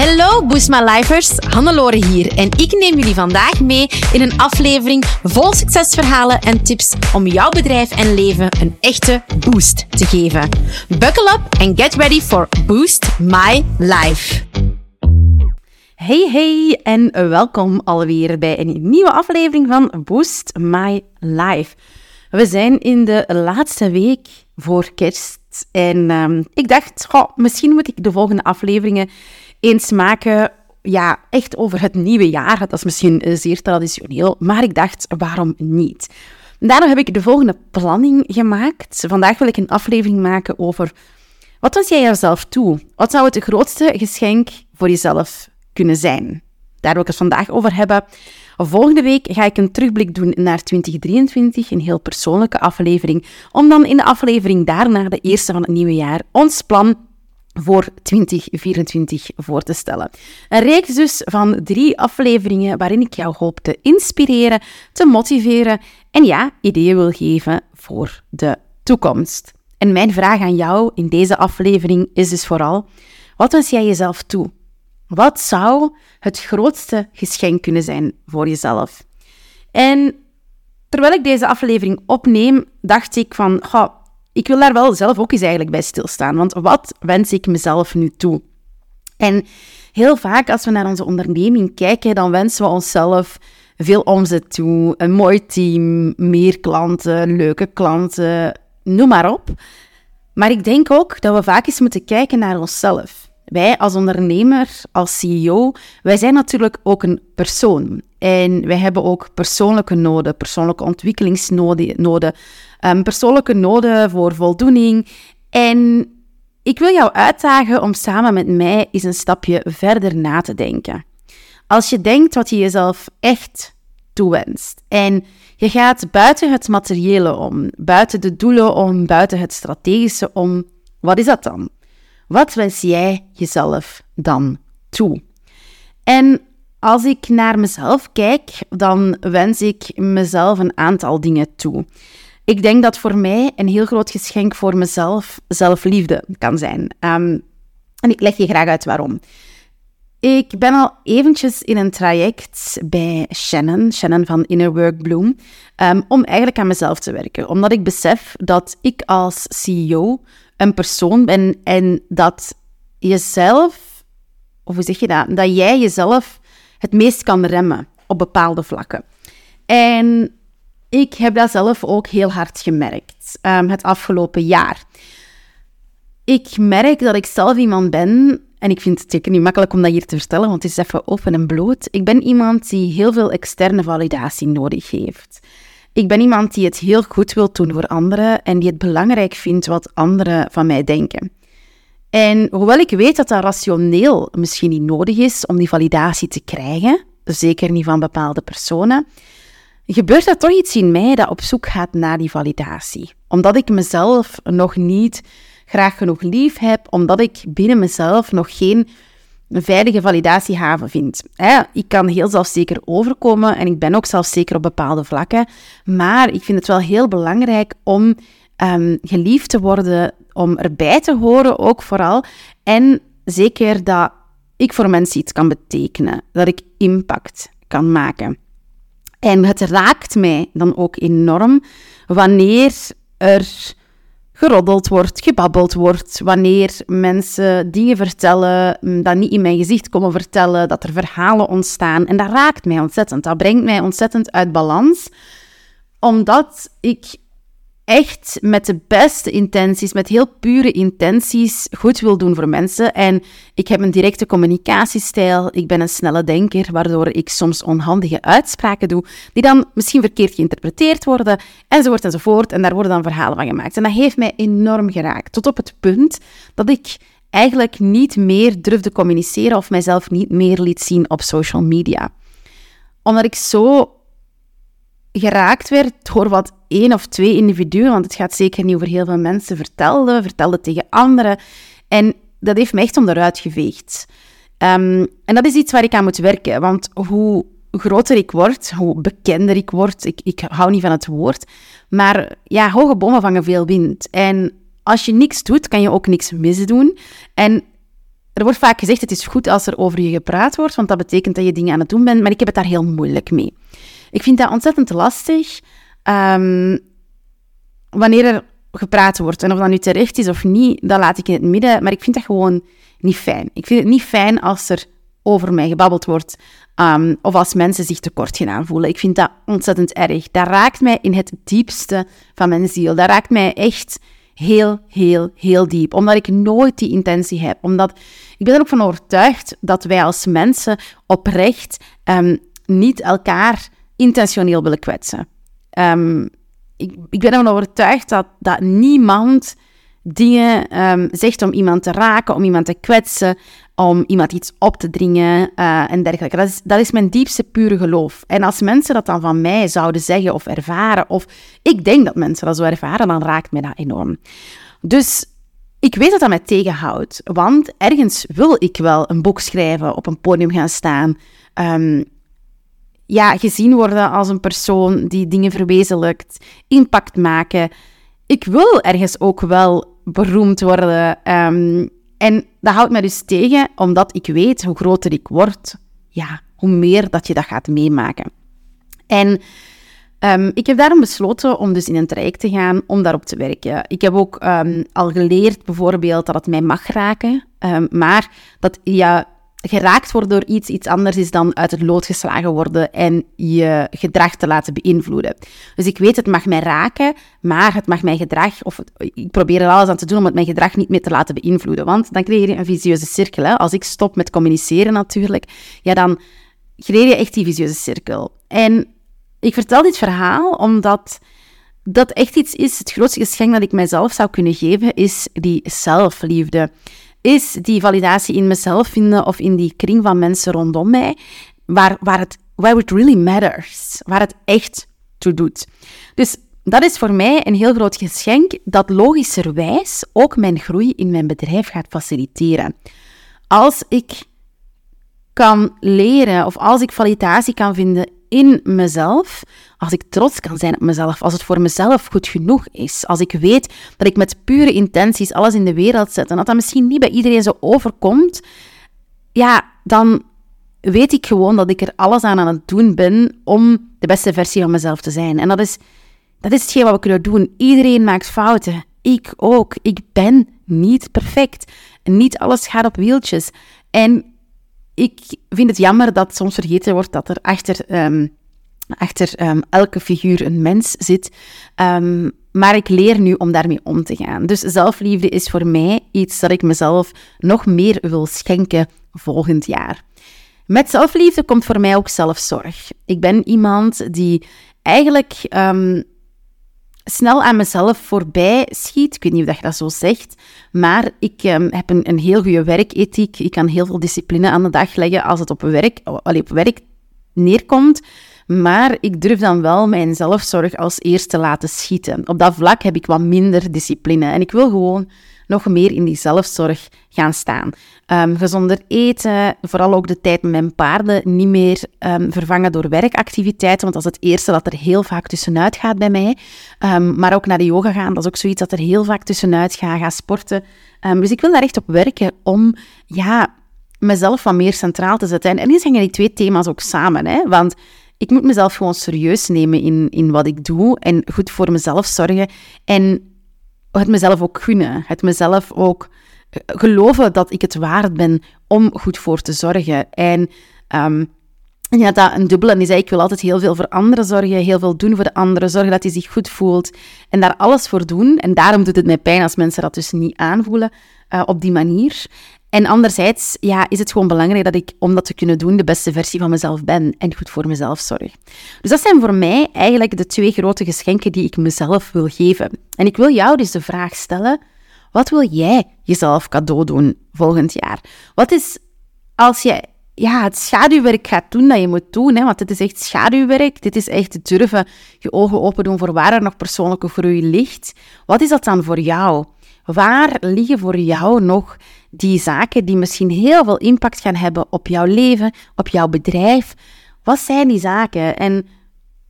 Hallo Boost My Lifers, Hannelore hier en ik neem jullie vandaag mee in een aflevering vol succesverhalen en tips om jouw bedrijf en leven een echte boost te geven. Buckle up and get ready for Boost My Life. Hey hey en welkom alweer bij een nieuwe aflevering van Boost My Life. We zijn in de laatste week voor kerst en ehm, ik dacht, goh, misschien moet ik de volgende afleveringen eens maken, ja, echt over het nieuwe jaar. Dat is misschien zeer traditioneel, maar ik dacht, waarom niet? Daarom heb ik de volgende planning gemaakt. Vandaag wil ik een aflevering maken over wat was jij jezelf toe? Wat zou het grootste geschenk voor jezelf kunnen zijn? Daar wil ik het vandaag over hebben. Volgende week ga ik een terugblik doen naar 2023, een heel persoonlijke aflevering, om dan in de aflevering daarna, de eerste van het nieuwe jaar, ons plan voor 2024 voor te stellen. Een reeks dus van drie afleveringen waarin ik jou hoop te inspireren, te motiveren en ja, ideeën wil geven voor de toekomst. En mijn vraag aan jou in deze aflevering is dus vooral: wat wens jij jezelf toe? Wat zou het grootste geschenk kunnen zijn voor jezelf? En terwijl ik deze aflevering opneem, dacht ik van, goh, ik wil daar wel zelf ook eens eigenlijk bij stilstaan. Want wat wens ik mezelf nu toe? En heel vaak als we naar onze onderneming kijken, dan wensen we onszelf veel omzet toe, een mooi team, meer klanten, leuke klanten, noem maar op. Maar ik denk ook dat we vaak eens moeten kijken naar onszelf. Wij als ondernemer, als CEO, wij zijn natuurlijk ook een persoon. En wij hebben ook persoonlijke noden, persoonlijke ontwikkelingsnoden, um, persoonlijke noden voor voldoening. En ik wil jou uitdagen om samen met mij eens een stapje verder na te denken. Als je denkt wat je jezelf echt toewenst en je gaat buiten het materiële om, buiten de doelen om, buiten het strategische om, wat is dat dan? Wat wens jij jezelf dan toe? En als ik naar mezelf kijk, dan wens ik mezelf een aantal dingen toe. Ik denk dat voor mij een heel groot geschenk voor mezelf zelfliefde kan zijn. Ehm, en ik leg je graag uit waarom. Ik ben al eventjes in een traject bij Shannon, Shannon van Inner Work Bloom, um, om eigenlijk aan mezelf te werken. Omdat ik besef dat ik als CEO een persoon ben en dat jezelf, of hoe zeg je dat, dat jij jezelf het meest kan remmen op bepaalde vlakken. En ik heb dat zelf ook heel hard gemerkt um, het afgelopen jaar. Ik merk dat ik zelf iemand ben, en ik vind het zeker niet makkelijk om dat hier te vertellen, want het is even open en bloot. Ik ben iemand die heel veel externe validatie nodig heeft. Ik ben iemand die het heel goed wil doen voor anderen en die het belangrijk vindt wat anderen van mij denken. En hoewel ik weet dat dat rationeel misschien niet nodig is om die validatie te krijgen, zeker niet van bepaalde personen, gebeurt er toch iets in mij dat op zoek gaat naar die validatie. Omdat ik mezelf nog niet graag genoeg lief heb, omdat ik binnen mezelf nog geen een veilige validatiehaven vind. Ik kan heel zelfzeker overkomen en ik ben ook zelfzeker op bepaalde vlakken, maar ik vind het wel heel belangrijk om um, geliefd te worden, om erbij te horen ook vooral. En zeker dat ik voor mensen iets kan betekenen, dat ik impact kan maken. En het raakt mij dan ook enorm wanneer er geroddeld wordt, gebabbeld wordt, wanneer mensen dingen vertellen, mm, dat niet in mijn gezicht komen vertellen, dat er verhalen ontstaan. En dat raakt mij ontzettend. Dat brengt mij ontzettend uit balans, omdat ik echt met de beste intenties, met heel pure intenties, goed wil doen voor mensen. En ik heb een directe communicatiestijl. Ik ben een snelle denker, waardoor ik soms onhandige uitspraken doe, die dan misschien verkeerd geïnterpreteerd worden, enzovoort enzovoort. En daar worden dan verhalen van gemaakt. En dat heeft mij enorm geraakt. Tot op het punt dat ik eigenlijk niet meer durfde communiceren of mijzelf niet meer liet zien op social media. Omdat ik zo geraakt werd door wat één of twee individuen, want het gaat zeker niet over heel veel mensen, vertelde, vertelde tegen anderen. En dat heeft me echt onderuit geveegd. Um, en dat is iets waar ik aan moet werken, want hoe groter ik word, hoe bekender ik word, ik, ik hou niet van het woord, maar ja, hoge bomen vangen veel wind. En als je niks doet, kan je ook niks misdoen. En Er wordt vaak gezegd, het is goed als er over je gepraat wordt, want dat betekent dat je dingen aan het doen bent, maar ik heb het daar heel moeilijk mee. Ik vind dat ontzettend lastig um, wanneer er gepraat wordt. En of dat nu terecht is of niet, dat laat ik in het midden, maar ik vind dat gewoon niet fijn. Ik vind het niet fijn als er over mij gebabbeld wordt um, of als mensen zich tekort gedaan voelen. Ik vind dat ontzettend erg. Dat raakt mij in het diepste van mijn ziel. Dat raakt mij echt heel, heel, heel diep. Omdat ik nooit die intentie heb. Omdat ik ben er ook van overtuigd dat wij als mensen oprecht um, niet elkaar intentioneel willen kwetsen. Um, ik, ik, ben ervan overtuigd dat, dat niemand dingen um, zegt om iemand te raken, om iemand te kwetsen, om iemand iets op te dringen uh, en dergelijke. Dat is, dat is mijn diepste pure geloof. En als mensen dat dan van mij zouden zeggen of ervaren, of ik denk dat mensen dat zo ervaren, dan raakt mij dat enorm. Dus ik weet dat dat mij tegenhoudt, want ergens wil ik wel een boek schrijven, op een podium gaan staan, um, ja, gezien worden als een persoon die dingen verwezenlijkt, impact maken. Ik wil ergens ook wel beroemd worden. Um, en dat houdt mij dus tegen, omdat ik weet hoe groter ik word, ja, hoe meer dat je dat gaat meemaken. En um, ik heb daarom besloten om dus in een traject te gaan om daarop te werken. Ik heb ook um, al geleerd bijvoorbeeld dat het mij mag raken, maar dat ja, geraakt worden door iets iets anders is dan uit het lood geslagen worden en je gedrag te laten beïnvloeden. Dus ik weet, het mag mij raken, maar het mag mijn gedrag, of ik probeer er alles aan te doen om het mijn gedrag niet meer te laten beïnvloeden. Want dan creëer je een visieuze cirkel. Hè? Als ik stop met communiceren natuurlijk, ja, dan creëer je echt die visieuze cirkel. En ik vertel dit verhaal omdat dat echt iets is, het grootste geschenk dat ik mijzelf zou kunnen geven, is die zelfliefde is die validatie in mezelf vinden of in die kring van mensen rondom mij, waar, waar het where it really matters, waar het echt toe doet. Dus dat is voor mij een heel groot geschenk dat logischerwijs ook mijn groei in mijn bedrijf gaat faciliteren. Als ik kan leren of als ik validatie kan vinden in mezelf, als ik trots kan zijn op mezelf, als het voor mezelf goed genoeg is, als ik weet dat ik met pure intenties alles in de wereld zet en dat dat misschien niet bij iedereen zo overkomt, ja, dan weet ik gewoon dat ik er alles aan aan het doen ben om de beste versie van mezelf te zijn. En dat is, dat is hetgeen wat we kunnen doen. Iedereen maakt fouten. Ik ook. Ik ben niet perfect. Niet alles gaat op wieltjes. En ik vind het jammer dat soms vergeten wordt dat er achter, um, achter um, elke figuur een mens zit. Um, maar ik leer nu om daarmee om te gaan. Dus zelfliefde is voor mij iets dat ik mezelf nog meer wil schenken volgend jaar. Met zelfliefde komt voor mij ook zelfzorg. Ik ben iemand die eigenlijk snel aan mezelf voorbij schiet. Ik weet niet of je dat zo zegt, maar ik um, heb een, een, heel goede werkethiek. Ik kan heel veel discipline aan de dag leggen als het op werk, allee, op werk neerkomt. Maar ik durf dan wel mijn zelfzorg als eerste laten schieten. Op dat vlak heb ik wat minder discipline. En ik wil gewoon nog meer in die zelfzorg gaan staan. Um, gezonder eten, vooral ook de tijd met mijn paarden, niet meer um, vervangen door werkactiviteiten, want dat is het eerste dat er heel vaak tussenuit gaat bij mij. Um, maar ook naar de yoga gaan, dat is ook zoiets dat er heel vaak tussenuit gaat, gaan sporten. dus ik wil daar echt op werken om, ja, mezelf wat meer centraal te zetten. En ergens hangen die twee thema's ook samen, hè, want ik moet mezelf gewoon serieus nemen in, in wat ik doe en goed voor mezelf zorgen. En het mezelf ook gunnen. Het mezelf ook eh, geloven dat ik het waard ben om goed voor te zorgen. En um, ja, dat een dubbele is. Ik wil altijd heel veel voor anderen zorgen, heel veel doen voor de anderen, zorgen dat hij zich goed voelt en daar alles voor doen. En daarom doet het mij pijn als mensen dat dus niet aanvoelen uh, op die manier. En anderzijds ja, is het gewoon belangrijk dat ik, om dat te kunnen doen, de beste versie van mezelf ben en goed voor mezelf zorg. Dus dat zijn voor mij eigenlijk de twee grote geschenken die ik mezelf wil geven. En ik wil jou dus de vraag stellen, wat wil jij jezelf cadeau doen volgend jaar? Wat is, als je ja, het schaduwwerk gaat doen dat je moet doen, hè, want dit is echt schaduwwerk, dit is echt durven je ogen open doen voor waar er nog persoonlijke groei ligt. Wat is dat dan voor jou? Waar liggen voor jou nog die zaken die misschien heel veel impact gaan hebben op jouw leven, op jouw bedrijf? Wat zijn die zaken en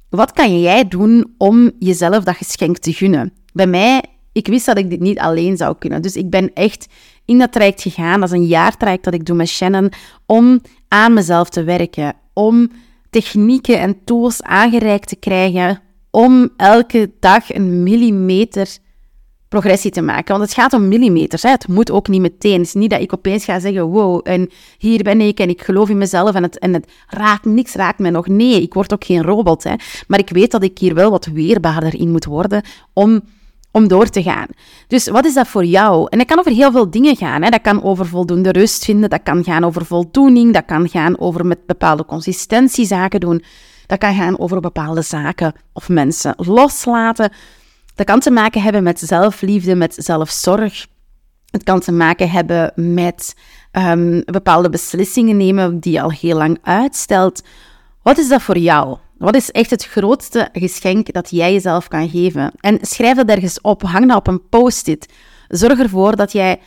wat kan jij doen om jezelf dat geschenk te gunnen? Bij mij, ik wist dat ik dit niet alleen zou kunnen. Dus ik ben echt in dat traject gegaan. Dat is een jaartraject dat ik doe met Shannon om aan mezelf te werken. Om technieken en tools aangereikt te krijgen om elke dag een millimeter progressie te maken. Want het gaat om millimeters. Hè. Het moet ook niet meteen. Het is niet dat ik opeens ga zeggen, wow, en hier ben ik en ik geloof in mezelf en het, en het raakt, niks raakt me nog. Nee, ik word ook geen robot. Hè. Maar ik weet dat ik hier wel wat weerbaarder in moet worden om, om door te gaan. Dus wat is dat voor jou? En dat kan over heel veel dingen gaan. Hè. Dat kan over voldoende rust vinden, dat kan gaan over voldoening, dat kan gaan over met bepaalde consistentie zaken doen. Dat kan gaan over bepaalde zaken of mensen loslaten. Dat kan te maken hebben met zelfliefde, met zelfzorg. Het kan te maken hebben met um, bepaalde beslissingen nemen die je al heel lang uitstelt. Wat is dat voor jou? Wat is echt het grootste geschenk dat jij jezelf kan geven? En schrijf dat ergens op, hang dat op een post-it. Zorg ervoor dat jij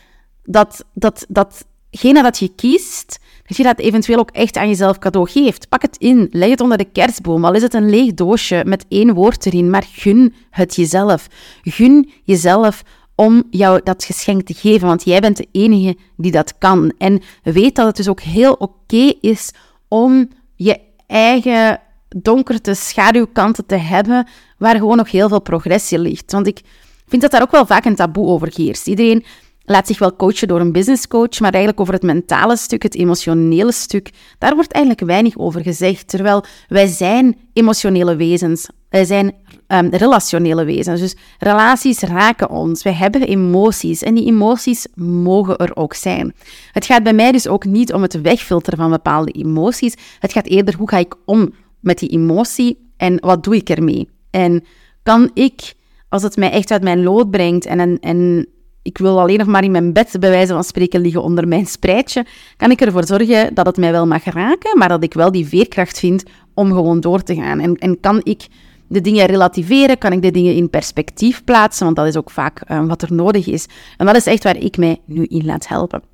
dat, dat, datgene dat je kiest, dat je dat eventueel ook echt aan jezelf cadeau geeft. Pak het in, leg het onder de kerstboom, al is het een leeg doosje met één woord erin, maar gun het jezelf. Gun jezelf om jou dat geschenk te geven, want jij bent de enige die dat kan. En weet dat het dus ook heel oké is om je eigen donkerte schaduwkanten te hebben, waar gewoon nog heel veel progressie ligt. Want ik vind dat daar ook wel vaak een taboe over heerst. Iedereen laat zich wel coachen door een business coach, maar eigenlijk over het mentale stuk, het emotionele stuk, daar wordt eigenlijk weinig over gezegd. Terwijl wij zijn emotionele wezens, wij zijn um, relationele wezens. Dus relaties raken ons, wij hebben emoties en die emoties mogen er ook zijn. Het gaat bij mij dus ook niet om het wegfilteren van bepaalde emoties, het gaat eerder hoe ga ik om met die emotie en wat doe ik ermee? En kan ik, als het mij echt uit mijn lood brengt en, en ik wil alleen nog maar in mijn bed, bij wijze van spreken, liggen onder mijn spreidje, kan ik ervoor zorgen dat het mij wel mag raken, maar dat ik wel die veerkracht vind om gewoon door te gaan. En, en kan ik de dingen relativeren, kan ik de dingen in perspectief plaatsen, want dat is ook vaak uh, wat er nodig is. En dat is echt waar ik mij nu in laat helpen.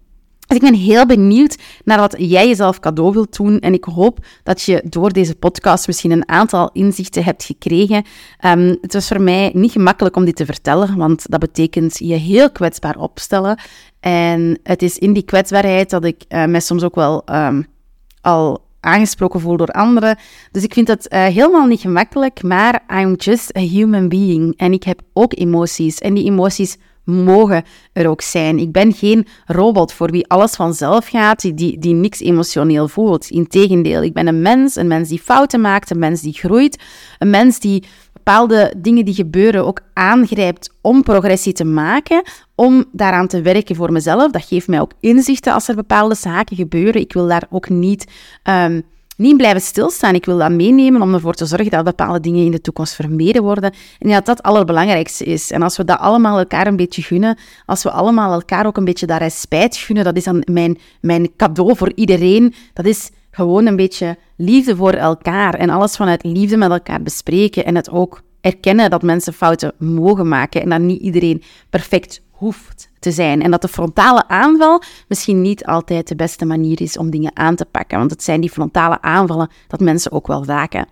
Dus ik ben heel benieuwd naar wat jij jezelf cadeau wilt doen. En ik hoop dat je door deze podcast misschien een aantal inzichten hebt gekregen. Um, het was voor mij niet gemakkelijk om dit te vertellen, want dat betekent je heel kwetsbaar opstellen. En het is in die kwetsbaarheid dat ik uh, mij soms ook wel um, al aangesproken voel door anderen. Dus ik vind dat uh, helemaal niet gemakkelijk, maar I'm just a human being. En ik heb ook emoties. En die emoties mogen er ook zijn. Ik ben geen robot voor wie alles vanzelf gaat, die, die niks emotioneel voelt. Integendeel, ik ben een mens, een mens die fouten maakt, een mens die groeit, een mens die bepaalde dingen die gebeuren ook aangrijpt om progressie te maken, om daaraan te werken voor mezelf. Dat geeft mij ook inzichten als er bepaalde zaken gebeuren. Ik wil daar ook niet... Um, niet blijven stilstaan. Ik wil dat meenemen om ervoor te zorgen dat bepaalde dingen in de toekomst vermeden worden. En dat dat het allerbelangrijkste is. En als we dat allemaal elkaar een beetje gunnen, als we allemaal elkaar ook een beetje daar respijt gunnen, dat is dan mijn, mijn cadeau voor iedereen. Dat is gewoon een beetje liefde voor elkaar en alles vanuit liefde met elkaar bespreken en het ook erkennen dat mensen fouten mogen maken en dat niet iedereen perfect hoeft te zijn. En dat de frontale aanval misschien niet altijd de beste manier is om dingen aan te pakken. Want het zijn die frontale aanvallen dat mensen ook wel vaken.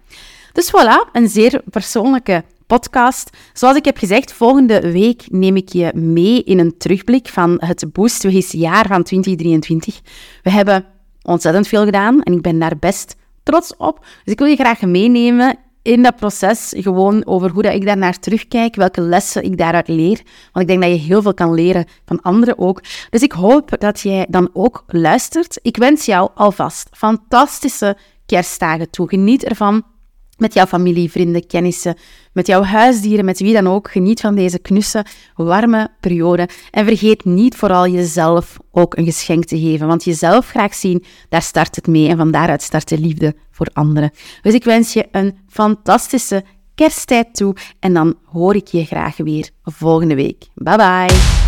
Dus voilà, een zeer persoonlijke podcast. Zoals ik heb gezegd, volgende week neem ik je mee in een terugblik van het Boost jaar van 2023. We hebben ontzettend veel gedaan en ik ben daar best trots op. Dus ik wil je graag meenemen in dat proces gewoon over hoe dat ik daarnaar terugkijk, welke lessen ik daaruit leer. Want ik denk dat je heel veel kan leren van anderen ook. Dus ik hoop dat jij dan ook luistert. Ik wens jou alvast fantastische kerstdagen toe. Geniet ervan met jouw familie, vrienden, kennissen, met jouw huisdieren, met wie dan ook. Geniet van deze knusse, warme periode. En vergeet niet vooral jezelf ook een geschenk te geven. Want jezelf graag zien, daar start het mee. En van daaruit start de liefde voor anderen. Dus ik wens je een fantastische kersttijd toe. En dan hoor ik je graag weer volgende week. Bye bye.